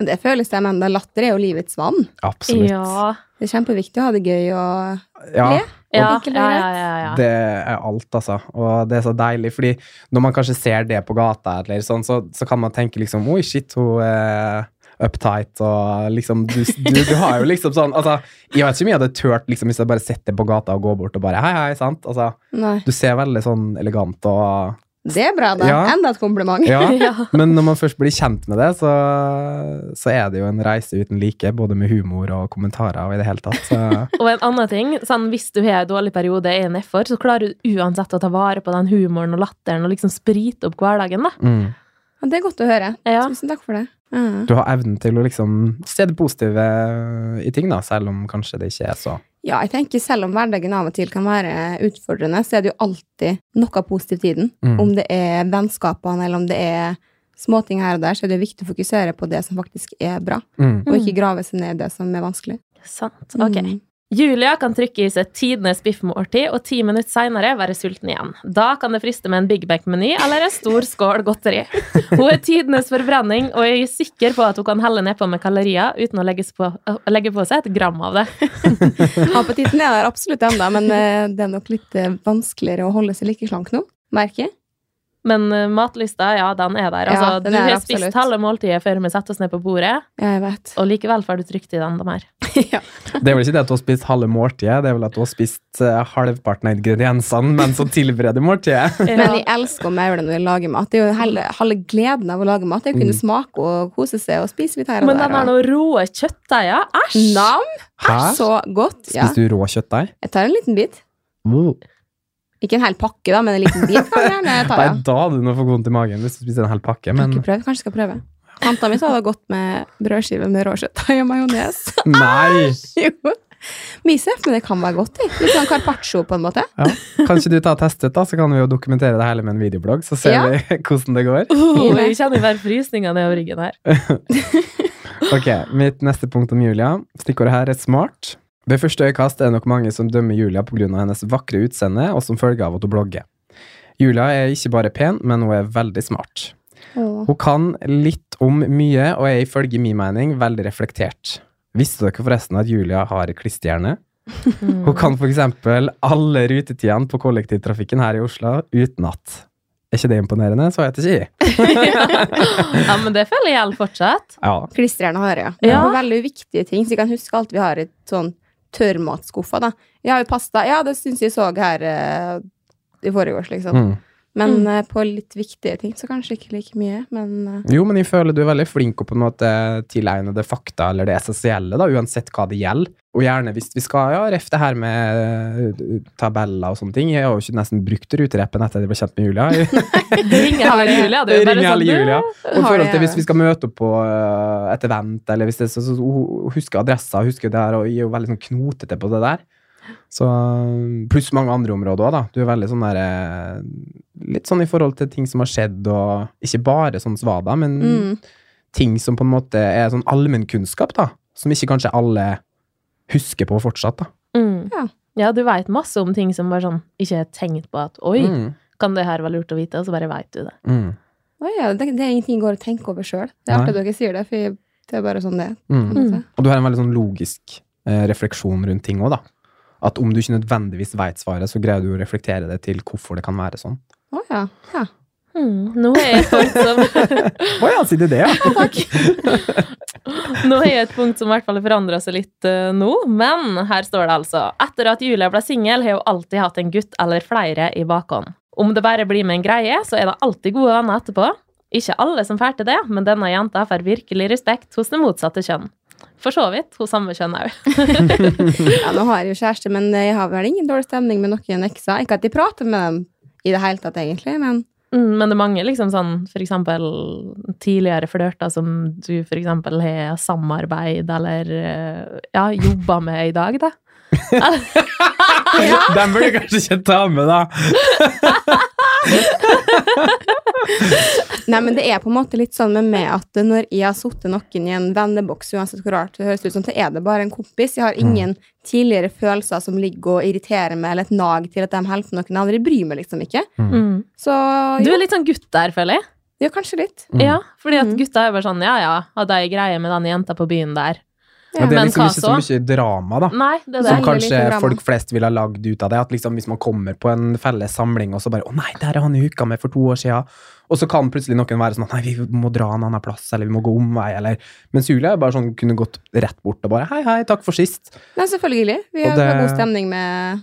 Det føles jeg mener. det latter er jo livets vann. Absolutt. Ja, Det er kjempeviktig å ha det gøy og Ja, le. ja, ja, ja, ja, ja. Det er alt, altså. Og det er så deilig, fordi når man kanskje ser det på gata, eller sånn, så, så kan man tenke liksom Oi, shit, hun er uptight, og liksom Du, du, du har jo liksom sånn Altså, jeg vet ikke om jeg hadde turt liksom, hvis jeg bare setter på gata og går bort og bare Hei, hei, sant? Altså, du ser veldig sånn elegant og Det er bra, da. Ja. Enda et kompliment. Ja. Ja. Men når man først blir kjent med det, så, så er det jo en reise uten like, både med humor og kommentarer og i det hele tatt. Så Og en annen ting, sånn, hvis du har en dårlig periode i nedfor, så klarer du uansett å ta vare på den humoren og latteren og liksom sprite opp hverdagen, da. mm. Det er godt å høre. Ja. Tusen takk for det. Ja. Du har evnen til å liksom se det positive i ting, da, selv om kanskje det ikke er så ja, jeg tenker selv om hverdagen av og til kan være utfordrende, så er det jo alltid noe positivt i den. Mm. Om det er vennskapene, eller om det er småting her og der, så er det viktig å fokusere på det som faktisk er bra, Mm. og ikke grave seg ned i det som er vanskelig. Sant. Ok. Julia kan trykke i seg tidenes biffmåltid, og ti minutter seinere være sulten igjen. Da kan det friste med en Big bank-meny eller en stor skål godteri. Hun er tidenes forbrenning, og jeg er sikker på at hun kan helle nedpå med kalorier uten å legge på, legge på seg et gram av det. Appetitten er der absolutt ennå, men eh, det er nok litt eh, vanskeligere å holde seg like slank nå, merker jeg. Men eh, matlysta, ja, den er der. Ja, Altså, den du har absolutt. spist halve måltidet før vi setter oss ned på bordet, Ja, jeg vet. og likevel får du trykt i den de her. Det er vel ikke det at du har spist halve måltidet, det er vel at du har spist uh, halvparten av ingrediensene mens du tilbereder måltidet. Men jeg elsker å maule når jeg lager mat. Det er jo hele, halve gleden av å lage mat. Det er å kunne Mm. smake og kose seg og spise litt her og Men der. den har noe rå kjøttdeiger. Æsj! Nam! Æsj, Så godt. Ja. Spiser du rå kjøttdeig? Jeg tar en liten bit. Ikke en hel pakke, da, men en liten bit kan jeg gjerne ta. Nei, da hadde du nå for vondt i magen hvis du spiser en hel pakke, Kan men ikke prøve. Kanskje skal prøve. Tanta mi sa det var godt med brødskive med råkjøttdeig og majones. Nei! jo. Mi men det kan være godt. jeg. Litt sånn carpaccio, på en måte. Ja. Kanskje du tar testet, da, så kan vi jo dokumentere det hele med en videoblogg, så ser Ja. vi hvordan det går. Oh, jeg kjenner hver frysning nedover ryggen her. Ok, Mitt neste punkt om Julia. Stikkordet her er smart. Ved første øyekast er det nok mange som dømmer Julia pga. hennes vakre utseende og som følge av at hun blogger. Julia er ikke bare pen, men hun er veldig smart. Åh. Hun kan litt om mye og er ifølge min mening veldig reflektert. Visste dere forresten at Julia har klisterhjerne? Mm. Hun kan f.eks. alle rutetidene på kollektivtrafikken her i Oslo utenat. Er ikke det imponerende? Så jeg ikke ja, men det føler jeg gjelder fortsatt. Ja. Klistrende har jeg, ja. Ja. Det er veldig viktige ting, så jeg kan huske alt vi har i sånn tørrmatskuffa, da. Jeg har jo pasta. Ja, det syns jeg så her eh, i forgårs, liksom. Mm. Men Mm. eh, på litt viktige ting så kanskje ikke like mye, men uh. Jo, men jeg føler du er veldig flink å på en måte tilegne det fakta eller det essensielle, da, uansett hva det gjelder. Og gjerne hvis vi skal, ja, ref det her med eh, tabeller og sånne ting. Jeg har jo ikke nesten brukt rutereppen etter at jeg ble kjent med Julia. Det ringer hele Julia. Det er bare ringer sånn, hele du- Julia. Og forhold til hvis vi skal møte opp på eh, et event, eller hvis det så, så, så, hun husker adressa, husker det her, og jeg er jo veldig sånn knotete på det der. Så, pluss mange andre områder òg, da. Du er veldig sånn der eh, Litt sånn i forhold til ting som har skjedd, og ikke bare sånn svada, men mm. ting som på en måte er sånn allmennkunnskap, da. Som ikke kanskje alle husker på fortsatt, da. Mm. Ja. Ja, du veit masse om ting som bare sånn ikke er tenkt på at oi, Mm. kan det her være lurt å vite, og så bare veit du det. Mm. Å ja, det, det er ingenting jeg går og tenker over sjøl. Det er artig at dere sier det, for det er bare sånn det er. Mm. Og du har en veldig sånn logisk eh, refleksjon rundt ting òg, da. At om du ikke nødvendigvis veit svaret, så greier du å reflektere det til hvorfor det kan være sånn. Å ja. ja. Mm. Nå er jeg et punkt som Å ja, sier du det, ja? Nå er jeg et punkt som i hvert fall har forandra seg litt uh, nå, men her står det altså Etter at Julia ble singel, har hun alltid hatt en gutt eller flere i bakhånd. Om det bare blir med en greie, så er det alltid gode venner etterpå. Ikke alle som får til det, men denne jenta får virkelig respekt hos det motsatte kjønn. For så vidt hos samme kjønn òg. ja. Nå har jeg jo kjæreste, men jeg har vel ingen dårlig stemning med noen ekser. Ikke at jeg prater med dem i det hele tatt, egentlig, men Mm, men det er mange liksom sånn, for eksempel tidligere flørter som du for eksempel har samarbeid eller eh, ja, jobba med i dag, da. Den burde du kanskje ikke ta med, da. Nei, men det er på en måte litt sånn med meg at når jeg har sittet noen i en venneboks, uansett hvor rart det høres ut som, så er det bare en kompis. Jeg har Mm. ingen tidligere følelser som ligger og irriterer meg, eller et nag til at de holder på noen andre. Jeg bryr meg liksom ikke. Mm. Så Du er litt sånn gutt der, føler jeg. ja, kanskje litt. Mm. Ja, fordi at Mm. gutta er bare sånn ja ja, hadde jeg greie med den jenta på byen der. Ja, det er liksom ikke så mye drama, da. Nei, det Som kanskje folk flest ville ha lagd ut av det. At liksom hvis man kommer på en felles samling, og så bare 'Å nei, der er han jeg hooka med for to år siden'. Og så kan plutselig noen være sånn 'Nei, vi må dra en annen plass', eller 'vi må gå omvei', eller Mens Julia bare sånn kunne gått rett bort og bare 'Hei, hei, takk for sist'. Nei, selvfølgelig. Vi har det- god stemning med,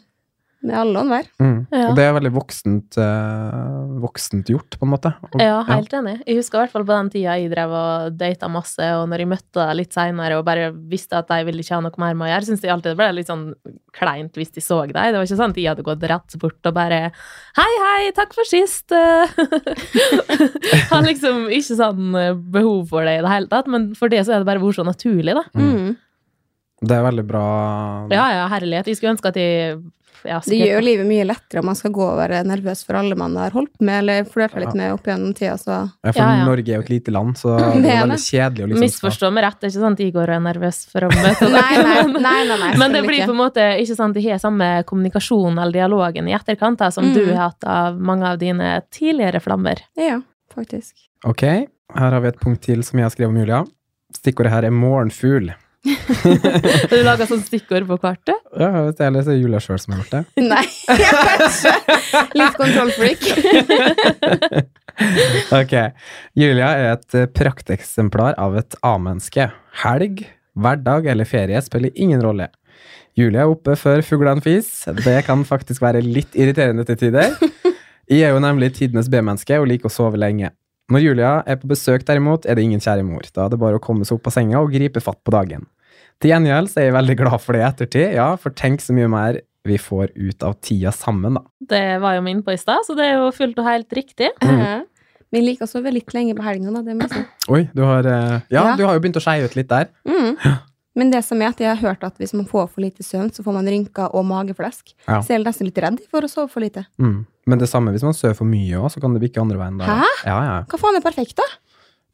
med alle og enhver. Mm. Ja. Og det er veldig voksent, eh, voksent gjort, på en måte. Og, Ja, helt enig. Jeg husker i hvert fall på den tida jeg drev og data masse, og når jeg møtte deg litt seinere og bare visste at de ville ikke ha noe mer med å gjøre, syntes jeg alltid det ble litt sånn kleint hvis de så deg. Det var ikke sånn at jeg hadde gått rett bort og bare Hei, hei, takk for sist! Har liksom ikke sånn eh, behov for det i det hele tatt, men for det så er det bare vært så naturlig, da. Mm. Mm. Det er veldig bra Ja, ja, herlighet. Jeg skulle ønske at jeg ja, Det gjør jo livet mye lettere om man skal gå og være nervøs for alle man har holdt med, eller flørta litt med opp gjennom tida, så Ja, for Ja, ja. Norge er jo et lite land, så det Det er veldig kjedelig å liksom Misforstå meg rett, det er ikke sånn at Igor er nervøs for å møte Nei, nei, nei, nei, nei Men det blir på en måte ikke sant, de har samme kommunikasjon eller dialogen i etterkant da, som Mm. du har hatt av mange av dine tidligere flammer. Ja, faktisk. Ok, her har vi et punkt til som jeg har skrevet om Julia. Stikkordet her er morgenfugl. Har du laga sånn stikkord på kartet? Ja, hvis det leser jula sjøl som har gjort det. Nei, kanskje. Litt kontrollfreak. Ok, Julia er et prakteksemplar av et A-menneske. Helg, hverdag eller ferie spiller ingen rolle. Julia er oppe før fuglene fis. Det kan faktisk være litt irriterende til tider. Jeg er jo nemlig tidenes B-menneske og liker å sove lenge. Når Julia er på besøk derimot, er det ingen kjære mor. Da er det bare å komme seg opp av senga og gripe fatt på dagen. Til gjengjeld så er jeg veldig glad for det i ettertid, ja, for tenk så mye mer vi får ut av tida sammen, da. Det var jo min på i stad, så det er jo fullt og helt riktig. Eh, Vi liker å sove litt lenge på helgene, da. Det må jeg si. Oi, du har eh, Ja, Ja. du har jo begynt å skeie ut litt der. Mm. Men det som er at jeg har hørt at hvis man får for lite søvn, så får man rynker og mageflesk. Ja. Så jeg er nesten litt redd for å sove for lite. Mm. Men det samme hvis man sover for mye òg, så kan det bikke andre veien. Der. Hæ? Ja, ja. Hva faen er perfekt, da?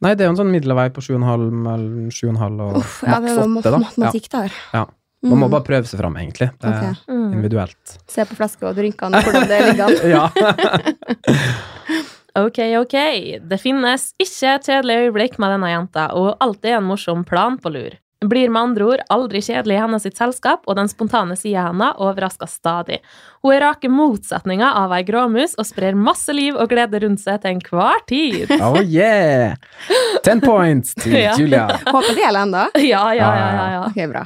Nei, det er jo en sånn middelvei på 7,5 mellom 7,5 og Uff, ja, maks 8, da. Ja. matematikk der. Ja. Man må Mm. bare prøve seg fram, egentlig. Det er Ok. Mm. individuelt. Se på fleska og rynkene, hvordan det ligger an. Ok, ok. Det finnes ikke et kjedelig øyeblikk med denne jenta, og alltid en morsom plan på lur. Blir med andre ord aldri kjedelig i hennes sitt selskap, og den spontane sida av henne overrasker stadig. Hun er rake motsetninga av ei gråmus og sprer masse liv og glede rundt seg til enhver tid. Oh yeah! Ten points til Ja. Julia. Håper det gjelder ennå. Ja, ja, ja, ja, ja. Ok, bra.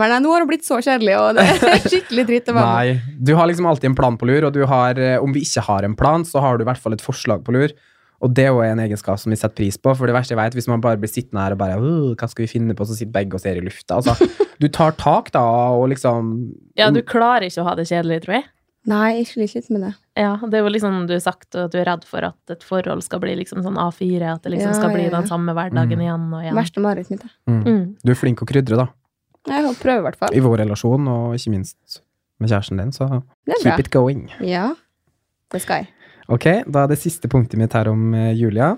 Men nei, nå har hun blitt så kjedelig, og det er skikkelig dritt å være med. Nei, du har liksom alltid en plan på lur, og du har, eh, om vi ikke har en plan, så har du i hvert fall et forslag på lur. Og det er jo en egenskap som vi setter pris på, for det verste jeg vet, hvis man bare blir sittende her og bare hva skal vi finne på, så sitter begge og ser i lufta. Altså, du tar tak da, og liksom Ja, du klarer ikke å ha det kjedelig, tror jeg. Nei, jeg sliter litt med det. Ja, det er jo liksom du har sagt at du er redd for at et forhold skal bli liksom sånn A4, at det liksom Ja, skal bli ja, ja. den samme hverdagen Mm. igjen og igjen. Verste marerittet mitt. ja. mm. Mm. Du er flink å krydre, da. Jeg prøver prøve, i hvert fall. I vår relasjon, og ikke minst med kjæresten din, så keep it going. Ja, det skal jeg. Ok, da er det siste punktet mitt her om eh, Julia,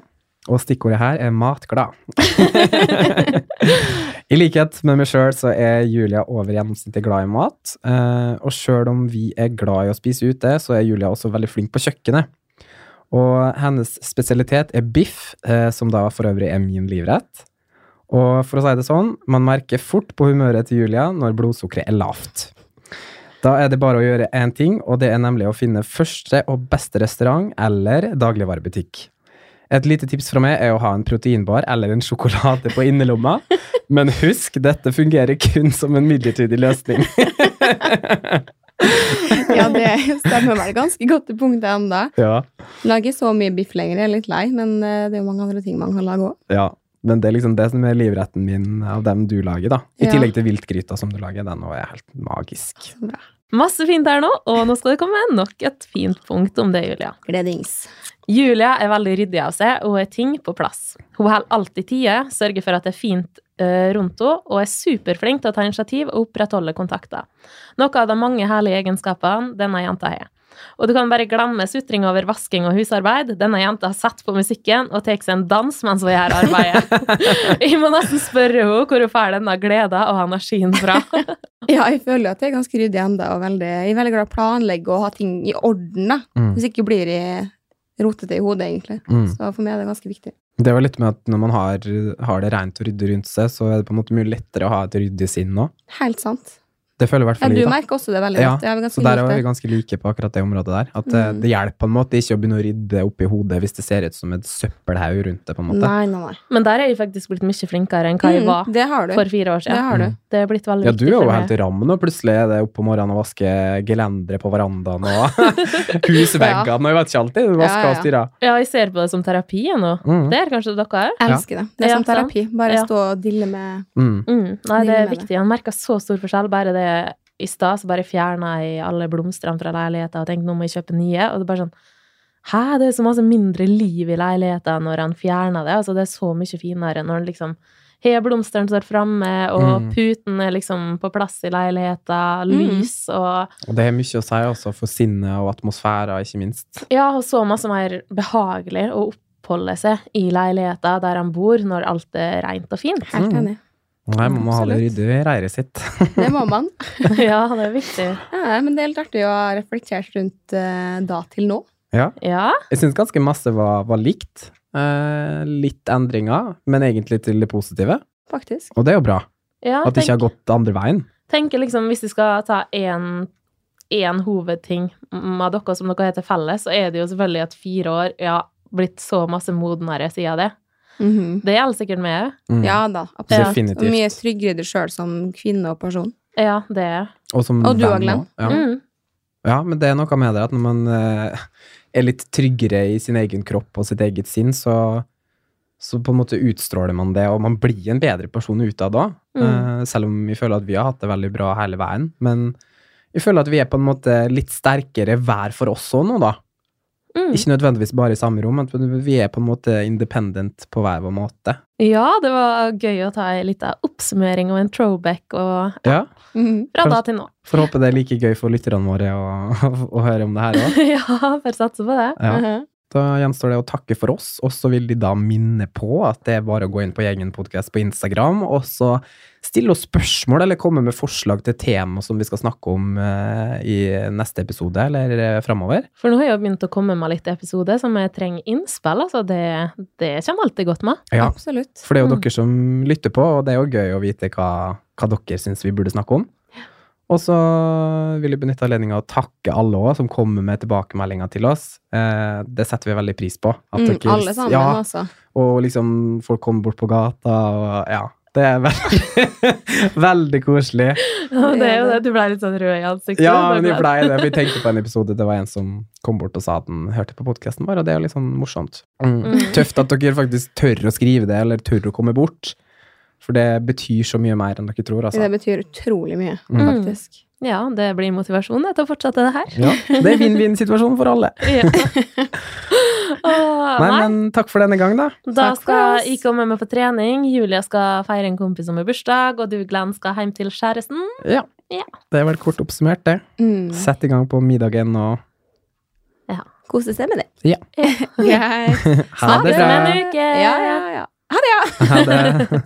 og stikkordet her er matglad. I likhet med meg sjøl så er Julia over gjennomsnittet glad i mat. eh, og sjøl om vi er glad i å spise ute, så er Julia også veldig flink på kjøkkenet. Og hennes spesialitet er biff, eh, som da for øvrig er min livrett. Og for å si det sånn, man merker fort på humøret til Julia når blodsukkeret er lavt. Da er det bare å gjøre én ting, og det er nemlig å finne første og beste restaurant eller dagligvarebutikk. Et lite tips fra meg er å ha en proteinbar eller en sjokolade på innerlomma, men husk, dette fungerer kun som en midlertidig løsning. Ja, det stemmer vel ganske godt til punktet enda. ja, Lager så mye biff lenger, jeg er litt lei, men eh, det er jo mange andre ting man kan lage òg. ja. Men det er liksom det som er livretten min av dem du lager, da. I Ja. tillegg til viltgryta som du lager. Den er helt magisk. Så bra. Masse fint her nå, og nå skal det komme nok et fint punkt om det, Julia. Gledings. Julia er veldig ryddig av seg og har ting på plass. Hun holder alltid tide, sørger for at det er fint rundt henne, og er superflink til å ta initiativ og opprettholde kontakter. Noe av de mange herlige egenskapene denne jenta har. Og du kan bare glemme sutring over vasking og husarbeid. Denne jenta har satt på musikken og tar seg en dans mens hun gjør arbeidet. Jeg må nesten spørre henne hvor hun får denne gleden og energien fra. Ja, jeg føler at jeg er ganske ryddig ennå, og veldig, jeg er veldig glad i å planlegge og ha ting i orden, da. Mm. Hvis ikke blir jeg rotete i hodet, egentlig. Mm. Så for meg er det ganske viktig. Det var litt med at når man har, har det rent og ryddig rundt seg, så er det på en måte mye lettere å ha et ryddig sinn nå. Helt sant. Det føler i hvert Ja, du jeg, merker også det veldig Ja, godt. Ja, Så der er vi ganske like på akkurat det området der. At det, Mm. det hjelper på en måte ikke å begynne å rydde oppi hodet hvis det ser ut som et søppelhaug rundt det. på en måte. Nei, nei, nei. Men der er jeg faktisk blitt mye flinkere enn hva jeg var Mm, det har du. for fire år Det siden. har du. Mm. Det er blitt veldig Ja, du er jo helt i ram nå. Plutselig er det opp om morgenen og vaske gelendere på verandaen og husveggene og jeg vet ikke alltid. Vaske Ja, ja, og styre. Ja, jeg ser på det som terapi nå. Mm. Det er kanskje dere òg? Elsker det. Det er Ja, som terapi. Bare Ja. stå og dille med Mm. Mm. Nei, det er viktig. Han merker så stor forskjell. Bare det i stad, så bare fjerna jeg alle blomstene fra leiligheten og tenkte nå må jeg kjøpe nye. Og det er bare sånn Hæ, det er så masse mindre liv i leiligheten når han fjerner det. Altså, det er så mye finere når han liksom Har blomstene står framme, og Mm. puten er liksom på plass i leiligheten, lys og Og det er mye å si også for sinnet og atmosfæra, ikke minst. Ja, og så masse mer behagelig å oppholde seg i leiligheten der han bor, når alt er rent og fint. Helt Mm. Nei, man må ha det ryddig i reiret sitt. Det må man. ja, det er viktig. Ja, men det er litt artig å ha reflektert rundt uh, da til nå. Ja. Ja, Jeg syns ganske masse var, var likt. Uh, litt endringer, men egentlig til det positive. Faktisk. Og det er jo bra. ja At det ikke har gått andre veien. tenker liksom, hvis du skal ta én én hovedting med dere som dere heter felles, så er det jo selvfølgelig at fire år ja, blitt så masse modnere siden det. Mhm. Det gjelder sikkert meg òg. Mm. Ja da, absolutt. Ja. Mye tryggere i deg sjøl som kvinne og person. Ja, det er Og, som Og du også, Glenn. Ja. mm. ja, men det er noe med det at når man uh, er litt tryggere i sin egen kropp og sitt eget sinn, så, så på en måte utstråler man det, og man blir en bedre person utad da. Mm. Eh, selv om vi føler at vi har hatt det veldig bra hele veien. Men vi føler at vi er på en måte litt sterkere hver for oss òg nå, da. Mm. Ikke nødvendigvis bare i samme rom, men vi er på en måte independent på hver vår måte. Ja, det var gøy å ta ei lita oppsummering og en throwback og Ja, Mhm. fra da til nå. Får håpe det er like gøy for lytterne våre å, å høre om det her òg. ja, får satse på det. Ja. Mhm. Da gjenstår det å takke for oss, og så vil de da minne på at det er bare å gå inn på Gjengen podcast på Instagram, og så stille oss spørsmål eller komme med forslag til tema som vi skal snakke om eh, i neste episode eller eh, framover. For nå har jeg begynt å komme med litt episoder som jeg trenger innspill, altså det, det kommer alltid godt med. Ja, Absolutt. for det er jo Mm. dere som lytter på, og det er jo gøy å vite hva, hva dere syns vi burde snakke om. Og så vil jeg benytte anledninga å takke alle også, som kommer med tilbakemeldinger til oss. Eh, det setter vi veldig pris på. At Mm, dere- alle sammen, ja, altså. Og liksom folk kommer bort på gata, og ja. Det er veldig, veldig koselig. Ja, det er jo det. Du ble litt sånn rød i ansiktet. Ja, men jeg ble- ble det. Vi tenkte på en episode, det var en som kom bort og sa at han hørte på podkasten vår, og det er jo litt sånn morsomt. Mm. Mm. Tøft at dere faktisk tør å skrive det, eller tør å komme bort. For det betyr så mye mer enn dere tror, altså. Det betyr utrolig mye, Mm. faktisk. Ja, det blir motivasjon til å fortsette det her. Ja, det er vinn-vinn-situasjon for alle. Ja. Åh, Nei, nei, men takk for denne gang, da. da Takk skal komme med på trening. Julia skal feire en kompis som har bursdag, og du, Glenn, skal hjem til kjæresten. Ja. Ja. Det er vel kort oppsummert, det. Mm. Sett i gang på middagen og Ja. Kose seg med det. Ja. Greit. Snakkes om en uke! Ja, ja, ja. Ha det, ja. Ha det.